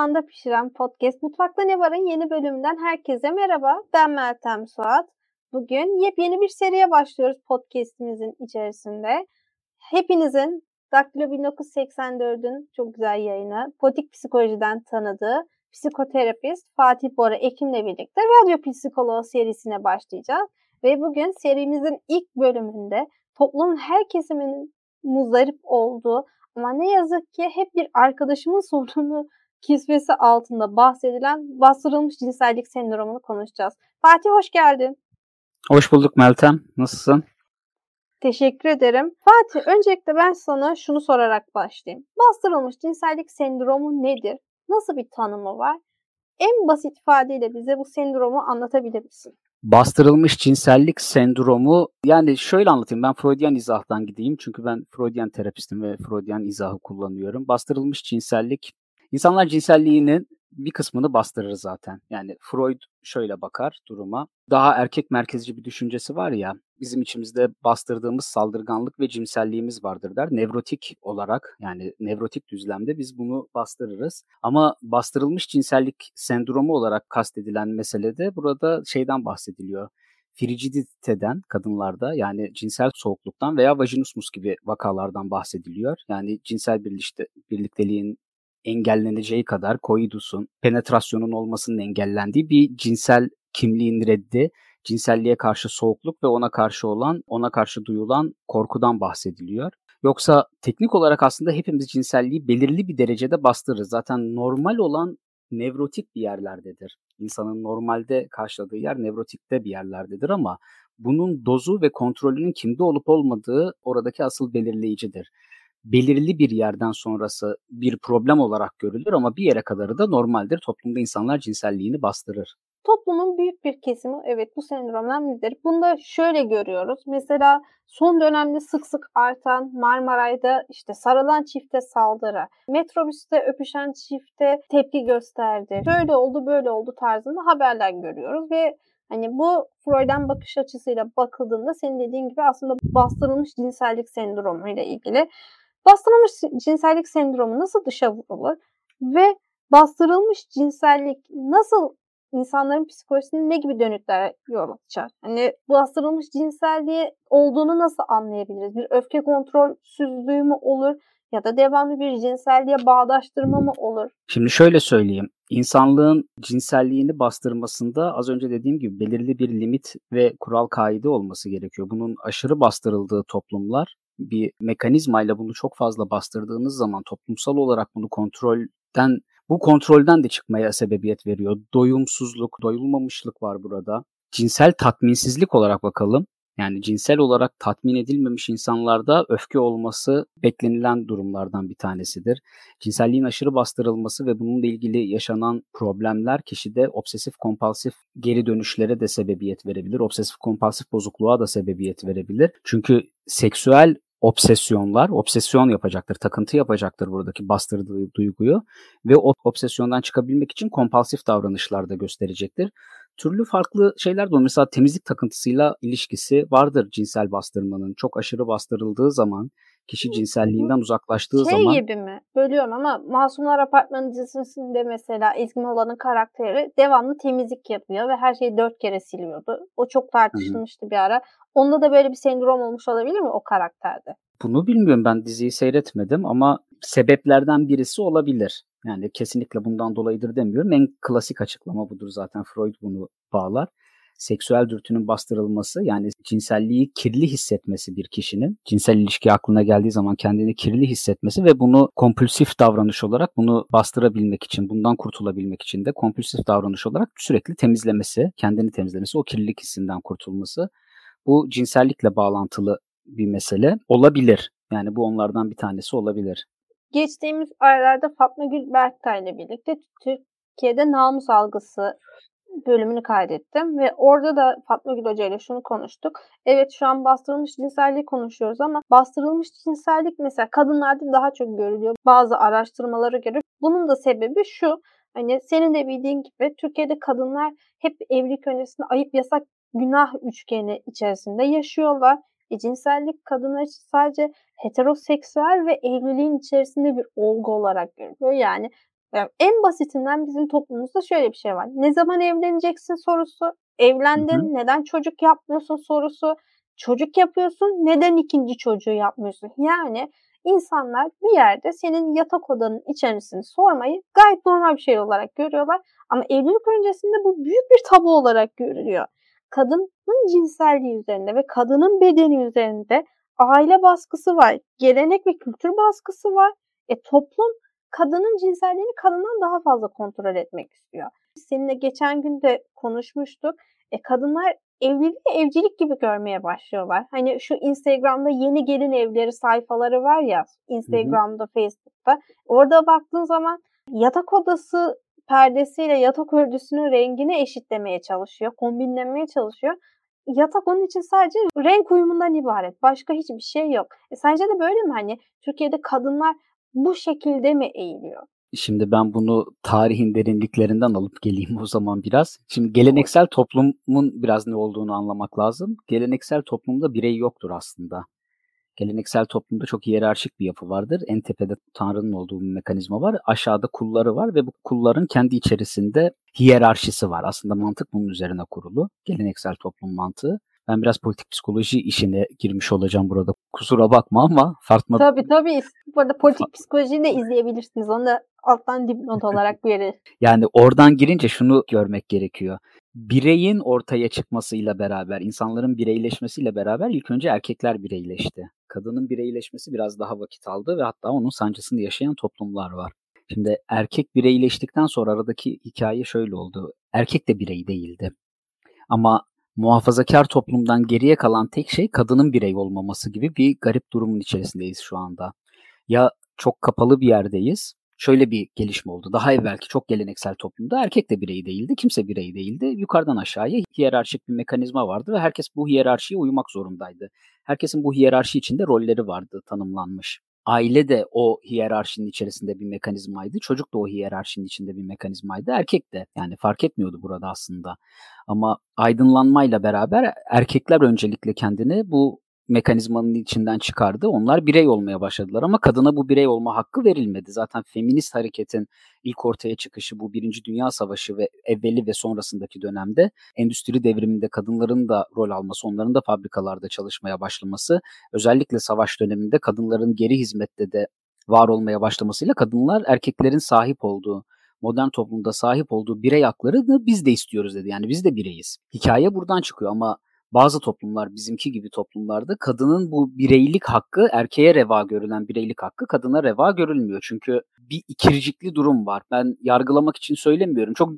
Mutfağında Pişiren Podcast Mutfakta Ne Var'ın yeni bölümünden herkese merhaba. Ben Meltem Suat. Bugün yepyeni bir seriye başlıyoruz podcastimizin içerisinde. Hepinizin Daktilo 1984'ün çok güzel yayını, Potik Psikoloji'den tanıdığı psikoterapist Fatih Bora Ekim'le birlikte Radyo Psikoloğu serisine başlayacağız. Ve bugün serimizin ilk bölümünde toplumun her kesiminin muzdarip olduğu ama ne yazık ki hep bir arkadaşımın sorunu kisvesi altında bahsedilen bastırılmış cinsellik sendromunu konuşacağız. Fatih hoş geldin. Hoş bulduk Meltem. Nasılsın? Teşekkür ederim. Fatih öncelikle ben sana şunu sorarak başlayayım. Bastırılmış cinsellik sendromu nedir? Nasıl bir tanımı var? En basit ifadeyle bize bu sendromu anlatabilir misin? Bastırılmış cinsellik sendromu yani şöyle anlatayım ben Freudian izahdan gideyim çünkü ben Freudian terapistim ve Freudian izahı kullanıyorum. Bastırılmış cinsellik insanlar cinselliğinin bir kısmını bastırır zaten. Yani Freud şöyle bakar duruma. Daha erkek merkezci bir düşüncesi var ya, bizim içimizde bastırdığımız saldırganlık ve cimselliğimiz vardır der. Nevrotik olarak yani nevrotik düzlemde biz bunu bastırırız. Ama bastırılmış cinsellik sendromu olarak kastedilen meselede burada şeyden bahsediliyor friciditeden kadınlarda yani cinsel soğukluktan veya vajinismus gibi vakalardan bahsediliyor. Yani cinsel birlikte, birlikteliğin engelleneceği kadar koidusun, penetrasyonun olmasının engellendiği bir cinsel kimliğin reddi, cinselliğe karşı soğukluk ve ona karşı olan, ona karşı duyulan korkudan bahsediliyor. Yoksa teknik olarak aslında hepimiz cinselliği belirli bir derecede bastırırız. Zaten normal olan nevrotik bir yerlerdedir. İnsanın normalde karşıladığı yer nevrotikte bir yerlerdedir ama bunun dozu ve kontrolünün kimde olup olmadığı oradaki asıl belirleyicidir belirli bir yerden sonrası bir problem olarak görülür ama bir yere kadarı da normaldir. Toplumda insanlar cinselliğini bastırır. Toplumun büyük bir kesimi evet bu sendromdan müzdarip. Bunu da şöyle görüyoruz. Mesela son dönemde sık sık artan Marmaray'da işte sarılan çifte saldırı, metrobüste öpüşen çifte tepki gösterdi. Şöyle oldu böyle oldu tarzında haberler görüyoruz ve Hani bu Freud'un bakış açısıyla bakıldığında senin dediğin gibi aslında bastırılmış cinsellik sendromu ile ilgili Bastırılmış cinsellik sendromu nasıl dışa vurulur ve bastırılmış cinsellik nasıl insanların psikolojisinde ne gibi dönütler yol açar? Hani bastırılmış cinselliği olduğunu nasıl anlayabiliriz? Bir öfke kontrolsüzlüğü mü olur? Ya da devamlı bir cinselliğe bağdaştırma mı olur? Şimdi şöyle söyleyeyim. İnsanlığın cinselliğini bastırmasında az önce dediğim gibi belirli bir limit ve kural kaide olması gerekiyor. Bunun aşırı bastırıldığı toplumlar bir mekanizmayla bunu çok fazla bastırdığınız zaman toplumsal olarak bunu kontrolden bu kontrolden de çıkmaya sebebiyet veriyor. Doyumsuzluk, doyulmamışlık var burada. Cinsel tatminsizlik olarak bakalım. Yani cinsel olarak tatmin edilmemiş insanlarda öfke olması beklenilen durumlardan bir tanesidir. Cinselliğin aşırı bastırılması ve bununla ilgili yaşanan problemler kişide obsesif kompulsif geri dönüşlere de sebebiyet verebilir. Obsesif kompulsif bozukluğa da sebebiyet verebilir. Çünkü seksüel obsesyonlar, obsesyon yapacaktır, takıntı yapacaktır buradaki bastırdığı duyguyu ve o obsesyondan çıkabilmek için kompulsif davranışlar da gösterecektir. Türlü farklı şeyler de var. Mesela temizlik takıntısıyla ilişkisi vardır cinsel bastırmanın. Çok aşırı bastırıldığı zaman kişi cinselliğinden uzaklaştığı şey zaman... Şey gibi mi? Bölüyorum ama Masumlar Apartmanı dizisinde mesela İzmi olanın karakteri devamlı temizlik yapıyor ve her şeyi dört kere siliyordu. O çok tartışılmıştı Hı-hı. bir ara. Onda da böyle bir sendrom olmuş olabilir mi o karakterde? Bunu bilmiyorum ben diziyi seyretmedim ama sebeplerden birisi olabilir. Yani kesinlikle bundan dolayıdır demiyorum. En klasik açıklama budur zaten Freud bunu bağlar seksüel dürtünün bastırılması yani cinselliği kirli hissetmesi bir kişinin cinsel ilişki aklına geldiği zaman kendini kirli hissetmesi ve bunu kompulsif davranış olarak bunu bastırabilmek için bundan kurtulabilmek için de kompulsif davranış olarak sürekli temizlemesi, kendini temizlemesi, o kirlilik hissinden kurtulması bu cinsellikle bağlantılı bir mesele olabilir. Yani bu onlardan bir tanesi olabilir. Geçtiğimiz aylarda Fatma Gül Berktay ile birlikte Türkiye'de namus algısı bölümünü kaydettim ve orada da Fatma Gül Hoca ile şunu konuştuk. Evet şu an bastırılmış cinsellik konuşuyoruz ama bastırılmış cinsellik mesela kadınlarda daha çok görülüyor bazı araştırmalara göre. Bunun da sebebi şu hani senin de bildiğin gibi Türkiye'de kadınlar hep evlilik öncesinde ayıp yasak günah üçgeni içerisinde yaşıyorlar. E, cinsellik kadınlar sadece heteroseksüel ve evliliğin içerisinde bir olgu olarak görülüyor. Yani Yani en basitinden bizim toplumumuzda şöyle bir şey var. Ne zaman evleneceksin sorusu, evlendin, hı hı. neden çocuk yapmıyorsun sorusu, çocuk yapıyorsun, neden ikinci çocuğu yapmıyorsun? Yani insanlar bir yerde senin yatak odanın içerisini sormayı gayet normal bir şey olarak görüyorlar. Ama evlilik öncesinde bu büyük bir tabu olarak görülüyor. Kadının cinselliği üzerinde ve kadının bedeni üzerinde aile baskısı var, gelenek ve kültür baskısı var. E toplum kadının cinselliğini kadından daha fazla kontrol etmek istiyor. Seninle geçen gün de konuşmuştuk. E kadınlar evliliği evcilik gibi görmeye başlıyorlar. Hani şu Instagram'da yeni gelin evleri sayfaları var ya Instagram'da, hı hı. Facebook'ta. Orada baktığın zaman yatak odası perdesiyle yatak örtüsünün rengini eşitlemeye çalışıyor, kombinlemeye çalışıyor. Yatak onun için sadece renk uyumundan ibaret. Başka hiçbir şey yok. E sence de böyle mi? Hani Türkiye'de kadınlar bu şekilde mi eğiliyor? Şimdi ben bunu tarihin derinliklerinden alıp geleyim o zaman biraz. Şimdi geleneksel toplumun biraz ne olduğunu anlamak lazım. Geleneksel toplumda birey yoktur aslında. Geleneksel toplumda çok hiyerarşik bir yapı vardır. En tepede Tanrı'nın olduğu bir mekanizma var. Aşağıda kulları var ve bu kulların kendi içerisinde hiyerarşisi var. Aslında mantık bunun üzerine kurulu. Geleneksel toplum mantığı. Ben biraz politik psikoloji işine girmiş olacağım burada. Kusura bakma ama Fatma... Tabii tabii. Bu arada politik psikolojiyi de izleyebilirsiniz. Onu da alttan dipnot olarak bir yere. Yani oradan girince şunu görmek gerekiyor. Bireyin ortaya çıkmasıyla beraber, insanların bireyleşmesiyle beraber ilk önce erkekler bireyleşti. Kadının bireyleşmesi biraz daha vakit aldı ve hatta onun sancısını yaşayan toplumlar var. Şimdi erkek bireyleştikten sonra aradaki hikaye şöyle oldu. Erkek de birey değildi. Ama muhafazakar toplumdan geriye kalan tek şey kadının birey olmaması gibi bir garip durumun içerisindeyiz şu anda. Ya çok kapalı bir yerdeyiz. Şöyle bir gelişme oldu. Daha evvelki çok geleneksel toplumda erkek de birey değildi, kimse birey değildi. Yukarıdan aşağıya hiyerarşik bir mekanizma vardı ve herkes bu hiyerarşiye uymak zorundaydı. Herkesin bu hiyerarşi içinde rolleri vardı, tanımlanmış aile de o hiyerarşinin içerisinde bir mekanizmaydı. Çocuk da o hiyerarşinin içinde bir mekanizmaydı. Erkek de yani fark etmiyordu burada aslında. Ama aydınlanmayla beraber erkekler öncelikle kendini bu mekanizmanın içinden çıkardı. Onlar birey olmaya başladılar ama kadına bu birey olma hakkı verilmedi. Zaten feminist hareketin ilk ortaya çıkışı bu Birinci Dünya Savaşı ve evveli ve sonrasındaki dönemde endüstri devriminde kadınların da rol alması, onların da fabrikalarda çalışmaya başlaması, özellikle savaş döneminde kadınların geri hizmette de var olmaya başlamasıyla kadınlar erkeklerin sahip olduğu modern toplumda sahip olduğu birey haklarını biz de istiyoruz dedi. Yani biz de bireyiz. Hikaye buradan çıkıyor ama bazı toplumlar bizimki gibi toplumlarda kadının bu bireylik hakkı erkeğe reva görülen bireylik hakkı kadına reva görülmüyor. Çünkü bir ikircikli durum var. Ben yargılamak için söylemiyorum. Çok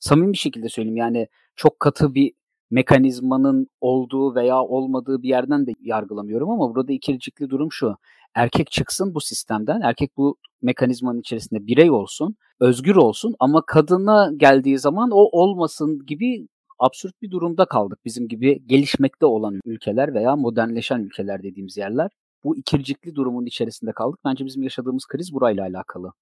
samimi bir şekilde söyleyeyim. Yani çok katı bir mekanizmanın olduğu veya olmadığı bir yerden de yargılamıyorum ama burada ikircikli durum şu. Erkek çıksın bu sistemden, erkek bu mekanizmanın içerisinde birey olsun, özgür olsun ama kadına geldiği zaman o olmasın gibi absürt bir durumda kaldık bizim gibi gelişmekte olan ülkeler veya modernleşen ülkeler dediğimiz yerler. Bu ikircikli durumun içerisinde kaldık. Bence bizim yaşadığımız kriz burayla alakalı.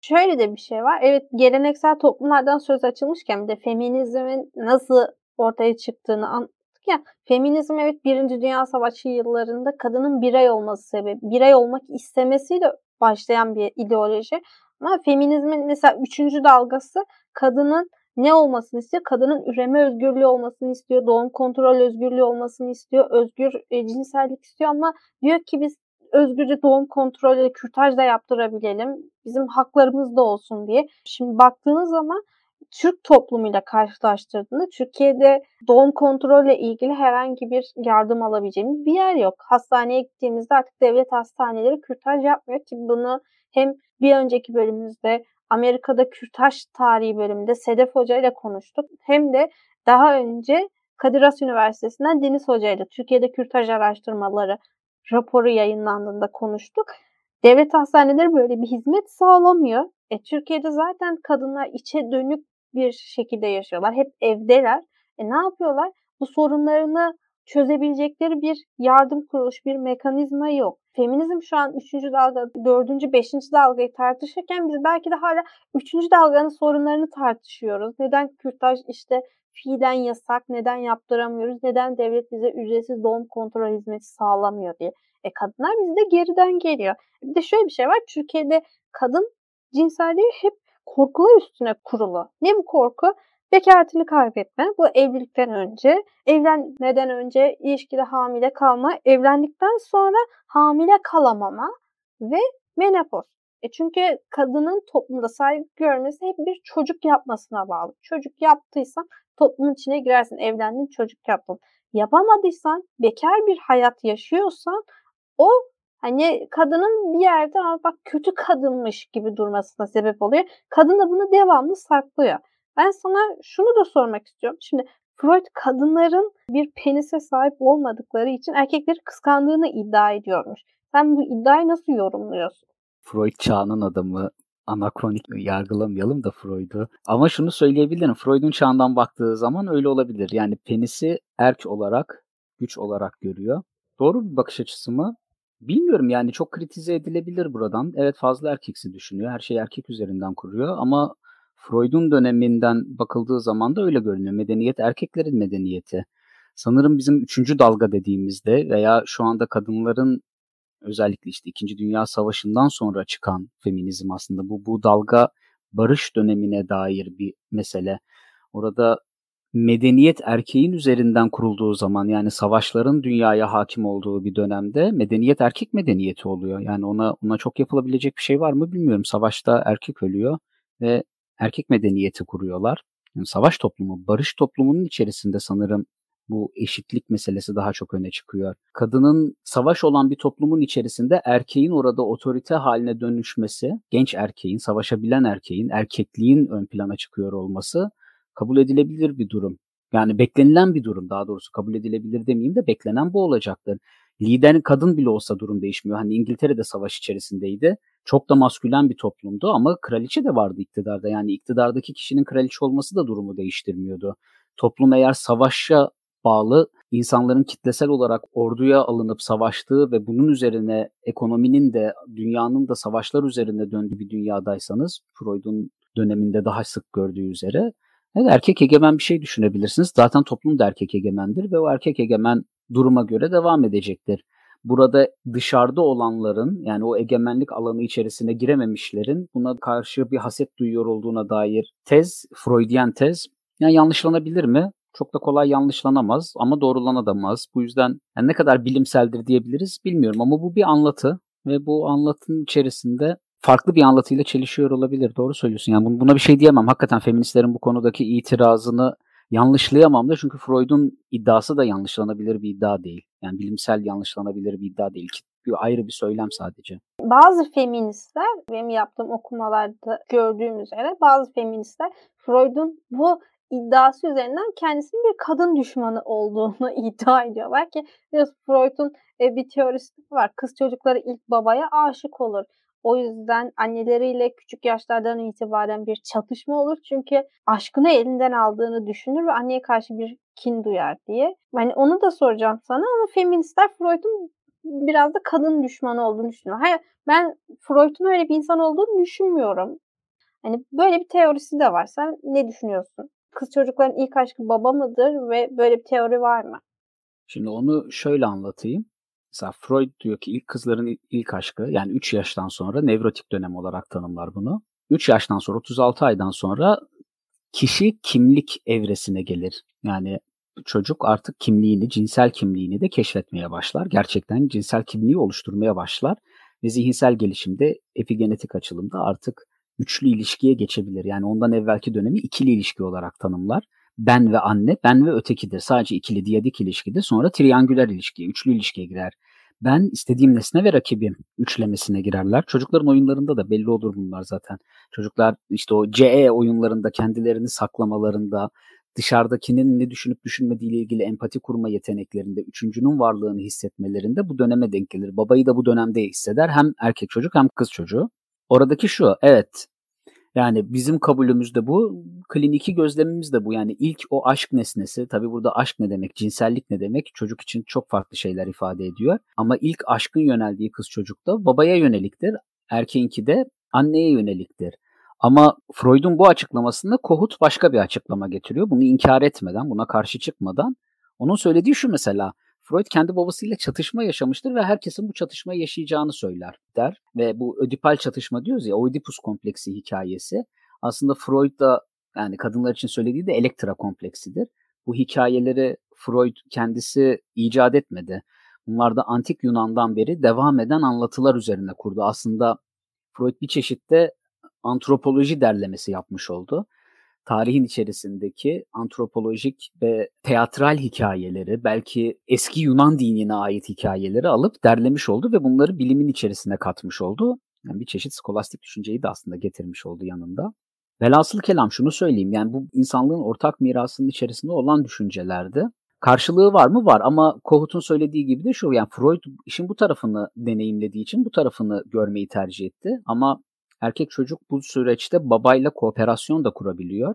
Şöyle de bir şey var. Evet geleneksel toplumlardan söz açılmışken bir de feminizmin nasıl ortaya çıktığını anlattık ya. Feminizm evet Birinci Dünya Savaşı yıllarında kadının birey olması sebebi, birey olmak istemesiyle başlayan bir ideoloji. Ama feminizmin mesela üçüncü dalgası kadının ne olmasını istiyor? Kadının üreme özgürlüğü olmasını istiyor, doğum kontrol özgürlüğü olmasını istiyor, özgür e, cinsellik istiyor ama diyor ki biz özgürce doğum kontrolü kürtaj da yaptırabilelim. Bizim haklarımız da olsun diye. Şimdi baktığınız zaman Türk toplumuyla karşılaştırdığında Türkiye'de doğum kontrolle ilgili herhangi bir yardım alabileceğimiz bir yer yok. Hastaneye gittiğimizde artık devlet hastaneleri kürtaj yapmıyor ki bunu hem bir önceki bölümümüzde Amerika'da kürtaj tarihi bölümünde Sedef Hoca ile konuştuk. Hem de daha önce Kadir Has Üniversitesi'nden Deniz Hoca ile Türkiye'de kürtaj araştırmaları raporu yayınlandığında konuştuk. Devlet hastaneleri böyle bir hizmet sağlamıyor. E, Türkiye'de zaten kadınlar içe dönük bir şekilde yaşıyorlar. Hep evdeler. E ne yapıyorlar? Bu sorunlarını çözebilecekleri bir yardım kuruluş, bir mekanizma yok. Feminizm şu an 3. dalga, 4. 5. dalgayı tartışırken biz belki de hala 3. dalganın sorunlarını tartışıyoruz. Neden kürtaj işte fiilen yasak, neden yaptıramıyoruz, neden devlet bize ücretsiz doğum kontrol hizmeti sağlamıyor diye. E kadınlar bizde geriden geliyor. Bir de şöyle bir şey var. Türkiye'de kadın cinselliği hep korkular üstüne kurulu. Ne bu korku? Bekaretini kaybetme. Bu evlilikten önce, evlenmeden önce ilişkide hamile kalma, evlendikten sonra hamile kalamama ve menopoz. E çünkü kadının toplumda saygı görmesi hep bir çocuk yapmasına bağlı. Çocuk yaptıysan toplumun içine girersin. Evlendin, çocuk yaptın. Yapamadıysan, bekar bir hayat yaşıyorsan o hani kadının bir yerden bak kötü kadınmış gibi durmasına sebep oluyor. Kadın da bunu devamlı saklıyor. Ben sana şunu da sormak istiyorum. Şimdi Freud kadınların bir penise sahip olmadıkları için erkekleri kıskandığını iddia ediyormuş. Sen bu iddiayı nasıl yorumluyorsun? Freud çağının adamı anakronik yargılamayalım da Freud'u. Ama şunu söyleyebilirim. Freud'un çağından baktığı zaman öyle olabilir. Yani penisi erk olarak, güç olarak görüyor. Doğru bir bakış açısı mı? Bilmiyorum yani çok kritize edilebilir buradan. Evet fazla erkeksi düşünüyor. Her şey erkek üzerinden kuruyor ama Freud'un döneminden bakıldığı zaman da öyle görünüyor. Medeniyet erkeklerin medeniyeti. Sanırım bizim üçüncü dalga dediğimizde veya şu anda kadınların özellikle işte İkinci Dünya Savaşı'ndan sonra çıkan feminizm aslında bu bu dalga barış dönemine dair bir mesele. Orada medeniyet erkeğin üzerinden kurulduğu zaman yani savaşların dünyaya hakim olduğu bir dönemde medeniyet erkek medeniyeti oluyor. Yani ona ona çok yapılabilecek bir şey var mı bilmiyorum. Savaşta erkek ölüyor ve erkek medeniyeti kuruyorlar. Yani savaş toplumu, barış toplumunun içerisinde sanırım bu eşitlik meselesi daha çok öne çıkıyor. Kadının savaş olan bir toplumun içerisinde erkeğin orada otorite haline dönüşmesi, genç erkeğin, savaşabilen erkeğin, erkekliğin ön plana çıkıyor olması kabul edilebilir bir durum. Yani beklenilen bir durum daha doğrusu kabul edilebilir demeyeyim de beklenen bu olacaktır. Lider kadın bile olsa durum değişmiyor. Hani İngiltere'de savaş içerisindeydi. Çok da maskülen bir toplumdu ama kraliçe de vardı iktidarda. Yani iktidardaki kişinin kraliçe olması da durumu değiştirmiyordu. Toplum eğer savaşa bağlı insanların kitlesel olarak orduya alınıp savaştığı ve bunun üzerine ekonominin de dünyanın da savaşlar üzerine döndüğü bir dünyadaysanız Freud'un döneminde daha sık gördüğü üzere evet, erkek egemen bir şey düşünebilirsiniz. Zaten toplum da erkek egemendir ve o erkek egemen duruma göre devam edecektir. Burada dışarıda olanların yani o egemenlik alanı içerisine girememişlerin buna karşı bir haset duyuyor olduğuna dair tez, Freudian tez yani yanlışlanabilir mi? çok da kolay yanlışlanamaz ama doğrulanamaz. Bu yüzden yani ne kadar bilimseldir diyebiliriz bilmiyorum ama bu bir anlatı ve bu anlatının içerisinde farklı bir anlatıyla çelişiyor olabilir. Doğru söylüyorsun. Yani buna bir şey diyemem. Hakikaten feministlerin bu konudaki itirazını yanlışlayamam da çünkü Freud'un iddiası da yanlışlanabilir bir iddia değil. Yani bilimsel yanlışlanabilir bir iddia değil. Bir ayrı bir söylem sadece. Bazı feministler benim yaptığım okumalarda gördüğüm üzere bazı feministler Freud'un bu iddiası üzerinden kendisinin bir kadın düşmanı olduğunu iddia ediyorlar ki Freud'un e, bir teorisi var. Kız çocukları ilk babaya aşık olur. O yüzden anneleriyle küçük yaşlardan itibaren bir çatışma olur. Çünkü aşkını elinden aldığını düşünür ve anneye karşı bir kin duyar diye. Yani onu da soracağım sana ama feministler Freud'un biraz da kadın düşmanı olduğunu düşünüyor. Hayır ben Freud'un öyle bir insan olduğunu düşünmüyorum. Hani böyle bir teorisi de var. Sen ne düşünüyorsun? kız çocukların ilk aşkı baba mıdır ve böyle bir teori var mı? Şimdi onu şöyle anlatayım. Mesela Freud diyor ki ilk kızların ilk aşkı yani 3 yaştan sonra nevrotik dönem olarak tanımlar bunu. 3 yaştan sonra 36 aydan sonra kişi kimlik evresine gelir. Yani çocuk artık kimliğini, cinsel kimliğini de keşfetmeye başlar. Gerçekten cinsel kimliği oluşturmaya başlar ve zihinsel gelişimde epigenetik açılımda artık üçlü ilişkiye geçebilir. Yani ondan evvelki dönemi ikili ilişki olarak tanımlar. Ben ve anne, ben ve ötekidir. Sadece ikili, diyadik ilişkidir. Sonra triangüler ilişkiye, üçlü ilişkiye girer. Ben istediğim nesne ve rakibim üçlemesine girerler. Çocukların oyunlarında da belli olur bunlar zaten. Çocuklar işte o CE oyunlarında kendilerini saklamalarında, dışarıdakinin ne düşünüp düşünmediğiyle ilgili empati kurma yeteneklerinde, üçüncünün varlığını hissetmelerinde bu döneme denk gelir. Babayı da bu dönemde hisseder. Hem erkek çocuk hem kız çocuğu. Oradaki şu, evet yani bizim kabulümüz de bu, kliniki gözlemimiz de bu. Yani ilk o aşk nesnesi, tabi burada aşk ne demek, cinsellik ne demek çocuk için çok farklı şeyler ifade ediyor. Ama ilk aşkın yöneldiği kız çocukta babaya yöneliktir, erkeğinki de anneye yöneliktir. Ama Freud'un bu açıklamasında Kohut başka bir açıklama getiriyor. Bunu inkar etmeden, buna karşı çıkmadan. Onun söylediği şu mesela, Freud kendi babasıyla çatışma yaşamıştır ve herkesin bu çatışmayı yaşayacağını söyler der. Ve bu ödipal çatışma diyoruz ya Oedipus kompleksi hikayesi aslında Freud da yani kadınlar için söylediği de Elektra kompleksidir. Bu hikayeleri Freud kendisi icat etmedi. Bunlar da antik Yunan'dan beri devam eden anlatılar üzerine kurdu. Aslında Freud bir çeşitte antropoloji derlemesi yapmış oldu. Tarihin içerisindeki antropolojik ve teatral hikayeleri, belki eski Yunan dinine ait hikayeleri alıp derlemiş oldu ve bunları bilimin içerisine katmış oldu. Yani bir çeşit skolastik düşünceyi de aslında getirmiş oldu yanında. Velhasıl kelam şunu söyleyeyim yani bu insanlığın ortak mirasının içerisinde olan düşüncelerdi. Karşılığı var mı? Var ama Kohut'un söylediği gibi de şu yani Freud işin bu tarafını deneyimlediği için bu tarafını görmeyi tercih etti. Ama erkek çocuk bu süreçte babayla kooperasyon da kurabiliyor.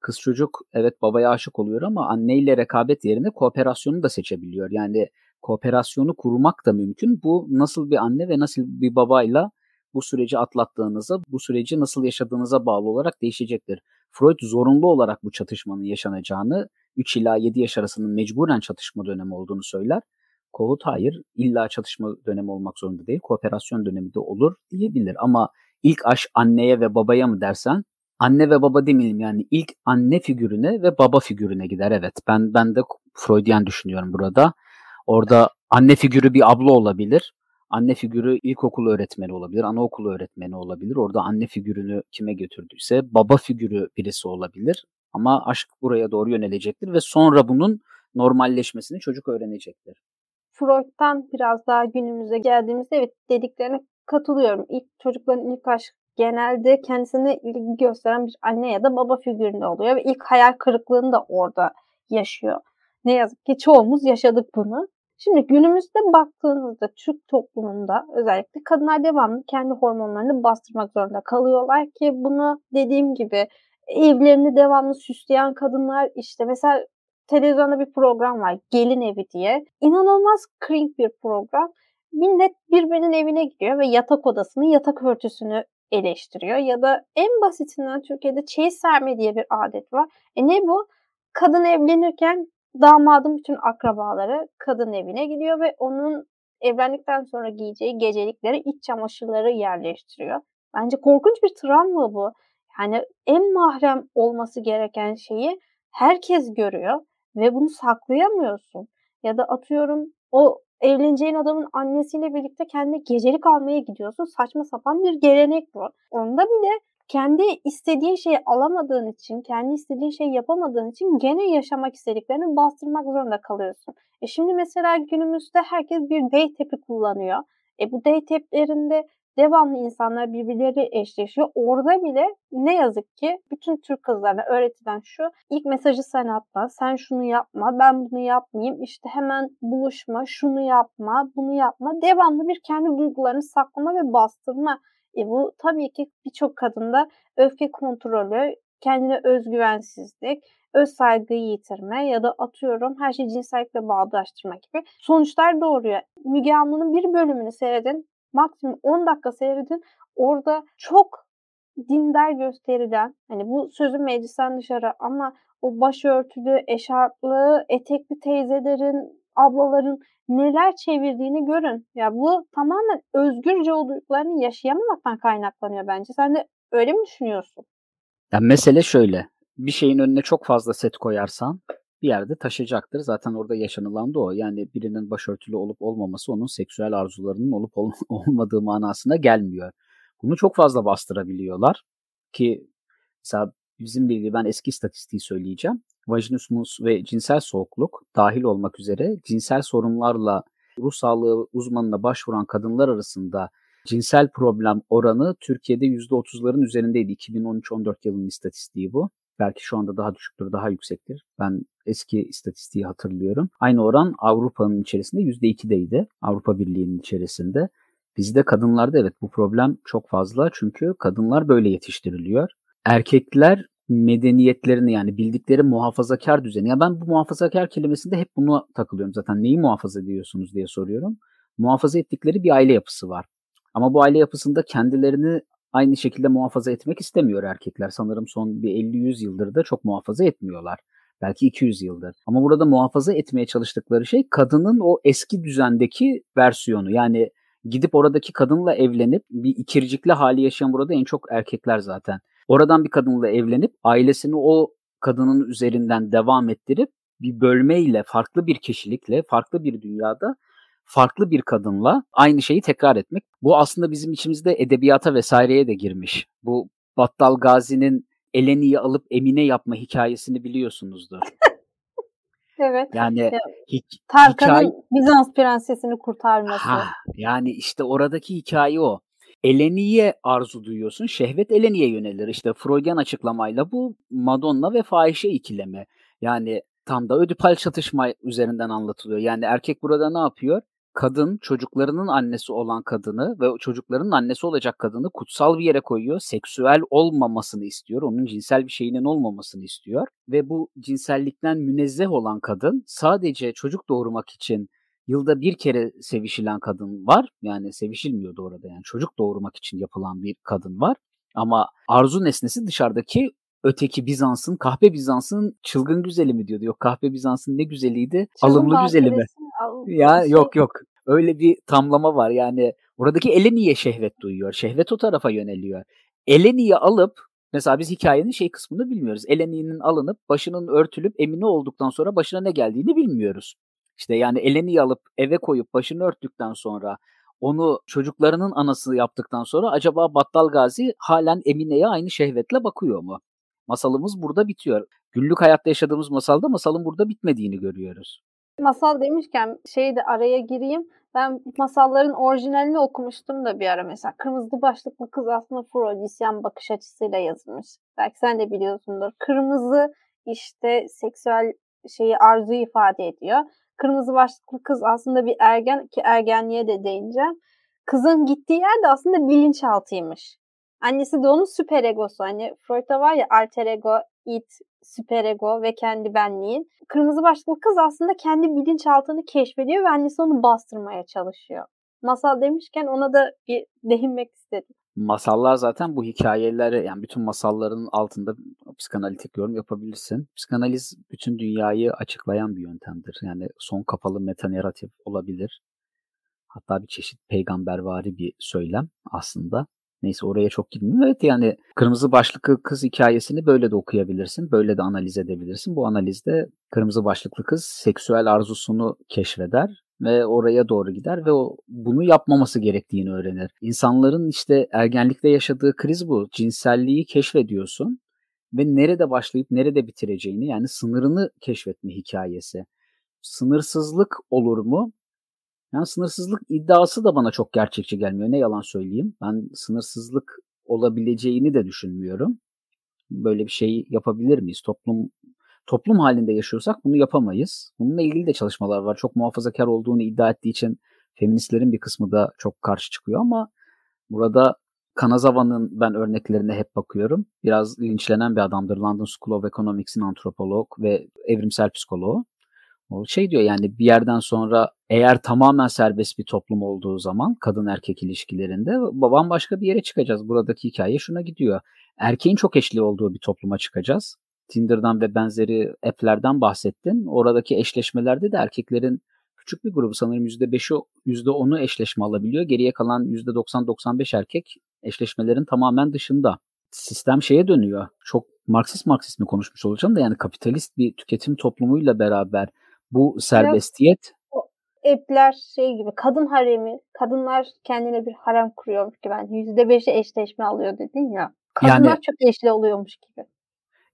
Kız çocuk evet babaya aşık oluyor ama anneyle rekabet yerine kooperasyonu da seçebiliyor. Yani kooperasyonu kurmak da mümkün. Bu nasıl bir anne ve nasıl bir babayla bu süreci atlattığınıza, bu süreci nasıl yaşadığınıza bağlı olarak değişecektir. Freud zorunlu olarak bu çatışmanın yaşanacağını, 3 ila 7 yaş arasının mecburen çatışma dönemi olduğunu söyler. Kohut hayır, illa çatışma dönemi olmak zorunda değil, kooperasyon dönemi de olur diyebilir. Ama ilk aşk anneye ve babaya mı dersen, anne ve baba demeyelim yani ilk anne figürüne ve baba figürüne gider. Evet ben ben de Freudian düşünüyorum burada. Orada anne figürü bir abla olabilir anne figürü ilkokul öğretmeni olabilir, anaokulu öğretmeni olabilir. Orada anne figürünü kime götürdüyse baba figürü birisi olabilir. Ama aşk buraya doğru yönelecektir ve sonra bunun normalleşmesini çocuk öğrenecektir. Freud'dan biraz daha günümüze geldiğimizde evet dediklerine katılıyorum. İlk çocukların ilk aşk genelde kendisine ilgi gösteren bir anne ya da baba figüründe oluyor ve ilk hayal kırıklığını da orada yaşıyor. Ne yazık ki çoğumuz yaşadık bunu. Şimdi günümüzde baktığınızda Türk toplumunda özellikle kadınlar devamlı kendi hormonlarını bastırmak zorunda kalıyorlar ki bunu dediğim gibi evlerini devamlı süsleyen kadınlar işte mesela televizyonda bir program var Gelin Evi diye. İnanılmaz cringe bir program. Millet birbirinin evine gidiyor ve yatak odasını, yatak örtüsünü eleştiriyor. Ya da en basitinden Türkiye'de çeyiz serme diye bir adet var. E ne bu? Kadın evlenirken damadın bütün akrabaları kadın evine gidiyor ve onun evlendikten sonra giyeceği gecelikleri, iç çamaşırları yerleştiriyor. Bence korkunç bir travma bu. Yani en mahrem olması gereken şeyi herkes görüyor ve bunu saklayamıyorsun. Ya da atıyorum o evleneceğin adamın annesiyle birlikte kendi gecelik almaya gidiyorsun. Saçma sapan bir gelenek bu. Onda bile kendi istediğin şeyi alamadığın için, kendi istediğin şeyi yapamadığın için gene yaşamak istediklerini bastırmak zorunda kalıyorsun. E şimdi mesela günümüzde herkes bir date app'i kullanıyor. E bu date app'lerinde devamlı insanlar birbirleri eşleşiyor. Orada bile ne yazık ki bütün Türk kızlarına öğretilen şu ilk mesajı sen atma, sen şunu yapma, ben bunu yapmayayım, işte hemen buluşma, şunu yapma, bunu yapma. Devamlı bir kendi duygularını saklama ve bastırma e bu tabii ki birçok kadında öfke kontrolü, kendine özgüvensizlik, öz saygıyı yitirme ya da atıyorum her şeyi cinsellikle bağdaştırma gibi sonuçlar doğuruyor. Müge Anlı'nın bir bölümünü seyredin, maksimum 10 dakika seyredin. Orada çok dindar gösterilen, hani bu sözün meclisten dışarı ama o başörtülü, eşarplı, etekli teyzelerin, ablaların neler çevirdiğini görün. Ya bu tamamen özgürce olduklarını yaşayamamaktan kaynaklanıyor bence. Sen de öyle mi düşünüyorsun? Ya mesele şöyle. Bir şeyin önüne çok fazla set koyarsan bir yerde taşıyacaktır. Zaten orada yaşanılan da o. Yani birinin başörtülü olup olmaması onun seksüel arzularının olup ol- olmadığı manasına gelmiyor. Bunu çok fazla bastırabiliyorlar ki mesela bizim bilgi ben eski istatistiği söyleyeceğim vajinismus ve cinsel soğukluk dahil olmak üzere cinsel sorunlarla ruh sağlığı uzmanına başvuran kadınlar arasında cinsel problem oranı Türkiye'de %30'ların üzerindeydi. 2013-14 yılının istatistiği bu. Belki şu anda daha düşüktür, daha yüksektir. Ben eski istatistiği hatırlıyorum. Aynı oran Avrupa'nın içerisinde %2'deydi. Avrupa Birliği'nin içerisinde. Bizde kadınlarda evet bu problem çok fazla çünkü kadınlar böyle yetiştiriliyor. Erkekler medeniyetlerini yani bildikleri muhafazakar düzeni. Ya ben bu muhafazakar kelimesinde hep bunu takılıyorum zaten. Neyi muhafaza ediyorsunuz diye soruyorum. Muhafaza ettikleri bir aile yapısı var. Ama bu aile yapısında kendilerini aynı şekilde muhafaza etmek istemiyor erkekler. Sanırım son bir 50-100 yıldır da çok muhafaza etmiyorlar. Belki 200 yıldır. Ama burada muhafaza etmeye çalıştıkları şey kadının o eski düzendeki versiyonu. Yani gidip oradaki kadınla evlenip bir ikircikli hali yaşayan burada en çok erkekler zaten oradan bir kadınla evlenip ailesini o kadının üzerinden devam ettirip bir bölmeyle, farklı bir kişilikle, farklı bir dünyada farklı bir kadınla aynı şeyi tekrar etmek. Bu aslında bizim içimizde edebiyata vesaireye de girmiş. Bu Battal Gazi'nin Eleni'yi alıp Emine yapma hikayesini biliyorsunuzdur. evet. Yani hi- Tarkan'ın hikaye... Bizans prensesini kurtarması. Ha, yani işte oradaki hikaye o. Eleni'ye arzu duyuyorsun. Şehvet Eleni'ye yönelir. İşte Freudian açıklamayla bu Madonna ve fahişe ikileme. Yani tam da ödipal çatışma üzerinden anlatılıyor. Yani erkek burada ne yapıyor? Kadın çocuklarının annesi olan kadını ve çocuklarının annesi olacak kadını kutsal bir yere koyuyor. Seksüel olmamasını istiyor. Onun cinsel bir şeyinin olmamasını istiyor. Ve bu cinsellikten münezzeh olan kadın sadece çocuk doğurmak için yılda bir kere sevişilen kadın var. Yani sevişilmiyordu orada yani çocuk doğurmak için yapılan bir kadın var. Ama arzu nesnesi dışarıdaki öteki Bizans'ın, kahpe Bizans'ın çılgın güzeli mi diyordu. Yok kahpe Bizans'ın ne güzeliydi? Çılgın Alımlı güzeli mi? Ya şey. yok yok. Öyle bir tamlama var. Yani oradaki Eleni'ye şehvet duyuyor. Şehvet o tarafa yöneliyor. Eleni'yi alıp mesela biz hikayenin şey kısmını bilmiyoruz. Eleni'nin alınıp başının örtülüp emine olduktan sonra başına ne geldiğini bilmiyoruz. İşte yani Eleni'yi alıp eve koyup başını örttükten sonra onu çocuklarının anası yaptıktan sonra acaba Battal Gazi halen Emine'ye aynı şehvetle bakıyor mu? Masalımız burada bitiyor. Günlük hayatta yaşadığımız masalda masalın burada bitmediğini görüyoruz. Masal demişken şeyi de araya gireyim. Ben masalların orijinalini okumuştum da bir ara mesela. Kırmızı başlıklı kız aslında Freudisyen bakış açısıyla yazılmış. Belki sen de biliyorsundur. Kırmızı işte seksüel şeyi arzuyu ifade ediyor. Kırmızı başlıklı kız aslında bir ergen ki ergenliğe de değineceğim. Kızın gittiği yer de aslında bilinçaltıymış. Annesi de onun süper egosu. Hani Freud'da var ya alter ego, it, süper ego ve kendi benliğin. Kırmızı başlıklı kız aslında kendi bilinçaltını keşfediyor ve annesi onu bastırmaya çalışıyor. Masal demişken ona da bir değinmek istedim. Masallar zaten bu hikayeleri yani bütün masalların altında psikanalitik yorum yapabilirsin. Psikanaliz bütün dünyayı açıklayan bir yöntemdir. Yani son kapalı metaneratif olabilir. Hatta bir çeşit peygambervari bir söylem aslında. Neyse oraya çok girmiyorum. Evet yani kırmızı başlıklı kız hikayesini böyle de okuyabilirsin. Böyle de analiz edebilirsin. Bu analizde kırmızı başlıklı kız seksüel arzusunu keşfeder ve oraya doğru gider ve o bunu yapmaması gerektiğini öğrenir. İnsanların işte ergenlikte yaşadığı kriz bu. Cinselliği keşfediyorsun ve nerede başlayıp nerede bitireceğini yani sınırını keşfetme hikayesi. Sınırsızlık olur mu? Yani sınırsızlık iddiası da bana çok gerçekçi gelmiyor. Ne yalan söyleyeyim. Ben sınırsızlık olabileceğini de düşünmüyorum. Böyle bir şey yapabilir miyiz? Toplum toplum halinde yaşıyorsak bunu yapamayız. Bununla ilgili de çalışmalar var. Çok muhafazakar olduğunu iddia ettiği için feministlerin bir kısmı da çok karşı çıkıyor ama burada Kanazawa'nın ben örneklerine hep bakıyorum. Biraz linçlenen bir adamdır. London School of Economics'in antropolog ve evrimsel psikoloğu. O şey diyor yani bir yerden sonra eğer tamamen serbest bir toplum olduğu zaman kadın erkek ilişkilerinde babam başka bir yere çıkacağız. Buradaki hikaye şuna gidiyor. Erkeğin çok eşli olduğu bir topluma çıkacağız. Tinder'dan ve benzeri app'lerden bahsettin. Oradaki eşleşmelerde de erkeklerin küçük bir grubu sanırım %5'i %10'u eşleşme alabiliyor. Geriye kalan %90-95 erkek eşleşmelerin tamamen dışında. Sistem şeye dönüyor. Çok Marksist Marksist mi konuşmuş olacağım da yani kapitalist bir tüketim toplumuyla beraber bu serbestiyet app'ler şey gibi kadın haremi, kadınlar kendine bir harem kuruyormuş gibi. Yani %5'i eşleşme alıyor dedin ya. Kadınlar yani, çok eşli oluyormuş gibi.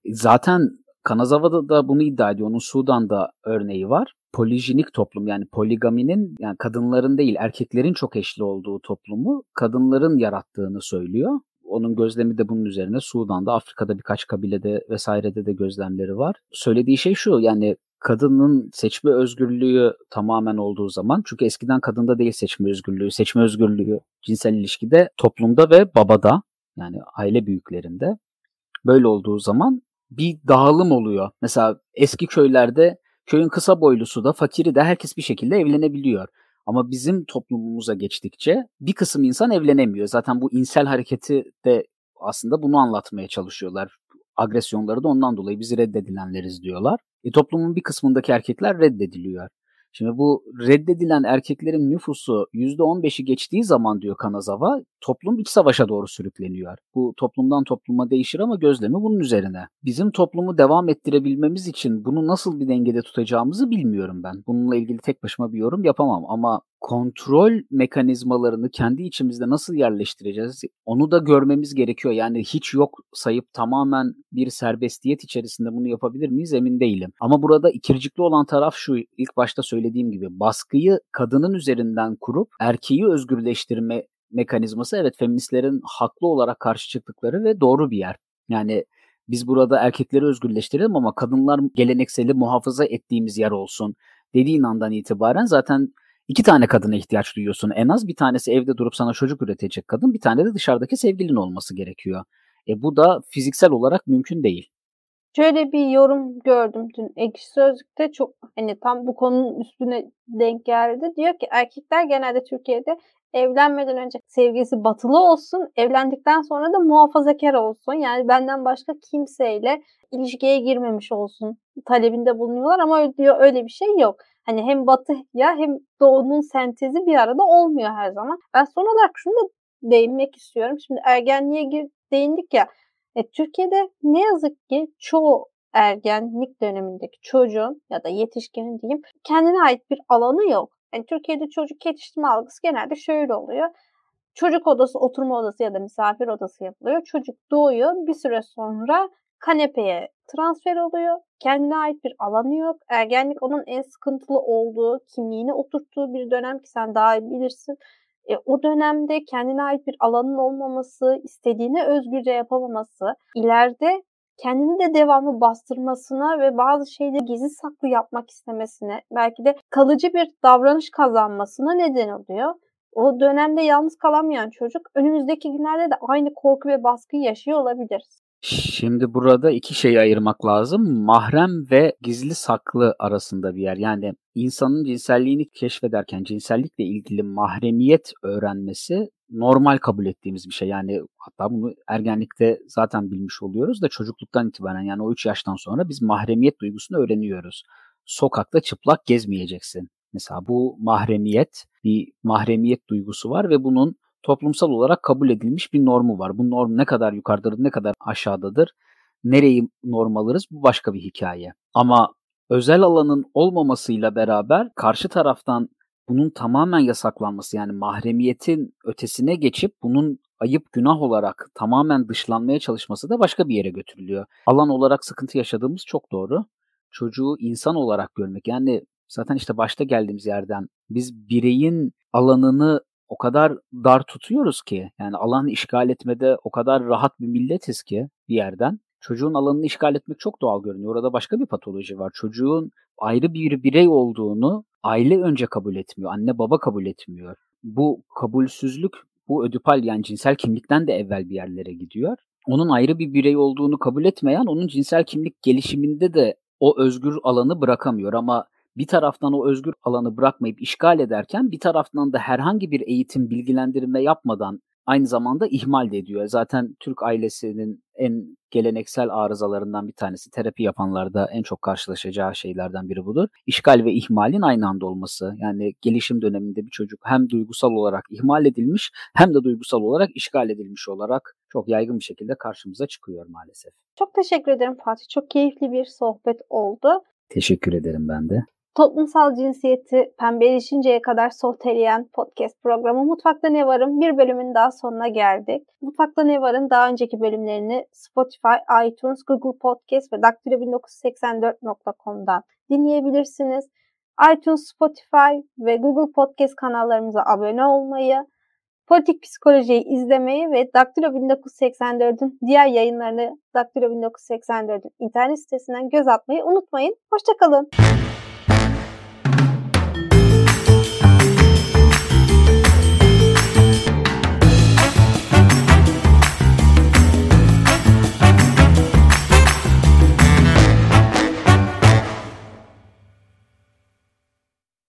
Zaten Kanazawa'da da bunu iddia ediyor. Onun Sudan'da örneği var. Polijinik toplum yani poligaminin yani kadınların değil erkeklerin çok eşli olduğu toplumu kadınların yarattığını söylüyor. Onun gözlemi de bunun üzerine Sudan'da, Afrika'da birkaç kabilede vesairede de gözlemleri var. Söylediği şey şu yani kadının seçme özgürlüğü tamamen olduğu zaman çünkü eskiden kadında değil seçme özgürlüğü, seçme özgürlüğü cinsel ilişkide toplumda ve babada yani aile büyüklerinde böyle olduğu zaman bir dağılım oluyor. Mesela eski köylerde köyün kısa boylusu da fakiri de herkes bir şekilde evlenebiliyor. Ama bizim toplumumuza geçtikçe bir kısım insan evlenemiyor. Zaten bu insel hareketi de aslında bunu anlatmaya çalışıyorlar. Agresyonları da ondan dolayı bizi reddedilenleriz diyorlar. E, toplumun bir kısmındaki erkekler reddediliyor. Şimdi bu reddedilen erkeklerin nüfusu %15'i geçtiği zaman diyor Kanazawa toplum iç savaşa doğru sürükleniyor. Bu toplumdan topluma değişir ama gözlemi bunun üzerine. Bizim toplumu devam ettirebilmemiz için bunu nasıl bir dengede tutacağımızı bilmiyorum ben. Bununla ilgili tek başıma bir yorum yapamam ama kontrol mekanizmalarını kendi içimizde nasıl yerleştireceğiz onu da görmemiz gerekiyor. Yani hiç yok sayıp tamamen bir serbestiyet içerisinde bunu yapabilir miyiz emin değilim. Ama burada ikircikli olan taraf şu ilk başta söylediğim gibi baskıyı kadının üzerinden kurup erkeği özgürleştirme mekanizması evet feministlerin haklı olarak karşı çıktıkları ve doğru bir yer. Yani biz burada erkekleri özgürleştirelim ama kadınlar gelenekseli muhafaza ettiğimiz yer olsun dediğin andan itibaren zaten iki tane kadına ihtiyaç duyuyorsun en az. Bir tanesi evde durup sana çocuk üretecek kadın, bir tane de dışarıdaki sevgilin olması gerekiyor. E bu da fiziksel olarak mümkün değil. Şöyle bir yorum gördüm dün Ekşi Sözlük'te çok hani tam bu konunun üstüne denk geldi. Diyor ki erkekler genelde Türkiye'de evlenmeden önce sevgisi batılı olsun, evlendikten sonra da muhafazakar olsun. Yani benden başka kimseyle ilişkiye girmemiş olsun talebinde bulunuyorlar ama diyor öyle bir şey yok. Hani hem batı ya hem doğunun sentezi bir arada olmuyor her zaman. Ben son olarak şunu da değinmek istiyorum. Şimdi ergenliğe gir, değindik ya. E, Türkiye'de ne yazık ki çoğu ergenlik dönemindeki çocuğun ya da yetişkinin diyeyim kendine ait bir alanı yok. Yani Türkiye'de çocuk yetiştirme algısı genelde şöyle oluyor. Çocuk odası, oturma odası ya da misafir odası yapılıyor. Çocuk doğuyor. Bir süre sonra kanepeye transfer oluyor. Kendine ait bir alanı yok. Ergenlik onun en sıkıntılı olduğu, kimliğini oturttuğu bir dönem ki sen daha iyi bilirsin. E, o dönemde kendine ait bir alanın olmaması, istediğini özgürce yapamaması, ileride kendini de devamlı bastırmasına ve bazı şeyleri gizli saklı yapmak istemesine, belki de kalıcı bir davranış kazanmasına neden oluyor. O dönemde yalnız kalamayan çocuk önümüzdeki günlerde de aynı korku ve baskıyı yaşıyor olabilir. Şimdi burada iki şeyi ayırmak lazım. Mahrem ve gizli saklı arasında bir yer. Yani insanın cinselliğini keşfederken cinsellikle ilgili mahremiyet öğrenmesi normal kabul ettiğimiz bir şey. Yani hatta bunu ergenlikte zaten bilmiş oluyoruz da çocukluktan itibaren yani o 3 yaştan sonra biz mahremiyet duygusunu öğreniyoruz. Sokakta çıplak gezmeyeceksin. Mesela bu mahremiyet, bir mahremiyet duygusu var ve bunun toplumsal olarak kabul edilmiş bir normu var. Bu norm ne kadar yukarıdadır, ne kadar aşağıdadır, nereyi norm alırız bu başka bir hikaye. Ama özel alanın olmamasıyla beraber karşı taraftan bunun tamamen yasaklanması yani mahremiyetin ötesine geçip bunun ayıp günah olarak tamamen dışlanmaya çalışması da başka bir yere götürülüyor. Alan olarak sıkıntı yaşadığımız çok doğru. Çocuğu insan olarak görmek yani zaten işte başta geldiğimiz yerden biz bireyin alanını o kadar dar tutuyoruz ki yani alanı işgal etmede o kadar rahat bir milletiz ki bir yerden. Çocuğun alanını işgal etmek çok doğal görünüyor. Orada başka bir patoloji var. Çocuğun ayrı bir birey olduğunu aile önce kabul etmiyor. Anne baba kabul etmiyor. Bu kabulsüzlük bu ödipal yani cinsel kimlikten de evvel bir yerlere gidiyor. Onun ayrı bir birey olduğunu kabul etmeyen onun cinsel kimlik gelişiminde de o özgür alanı bırakamıyor ama bir taraftan o özgür alanı bırakmayıp işgal ederken bir taraftan da herhangi bir eğitim, bilgilendirme yapmadan aynı zamanda ihmal de ediyor. Zaten Türk ailesinin en geleneksel arızalarından bir tanesi terapi yapanlarda en çok karşılaşacağı şeylerden biri budur. İşgal ve ihmalin aynı anda olması. Yani gelişim döneminde bir çocuk hem duygusal olarak ihmal edilmiş hem de duygusal olarak işgal edilmiş olarak çok yaygın bir şekilde karşımıza çıkıyor maalesef. Çok teşekkür ederim Fatih. Çok keyifli bir sohbet oldu. Teşekkür ederim ben de. Toplumsal cinsiyeti pembeleşinceye kadar sohteleyen podcast programı Mutfakta Ne Var'ın bir bölümün daha sonuna geldik. Mutfakta Ne Var'ın daha önceki bölümlerini Spotify, iTunes, Google Podcast ve daktilo1984.com'dan dinleyebilirsiniz. iTunes, Spotify ve Google Podcast kanallarımıza abone olmayı, Politik Psikolojiyi izlemeyi ve Daktilo 1984'ün diğer yayınlarını Daktilo 1984'ün internet sitesinden göz atmayı unutmayın. Hoşçakalın.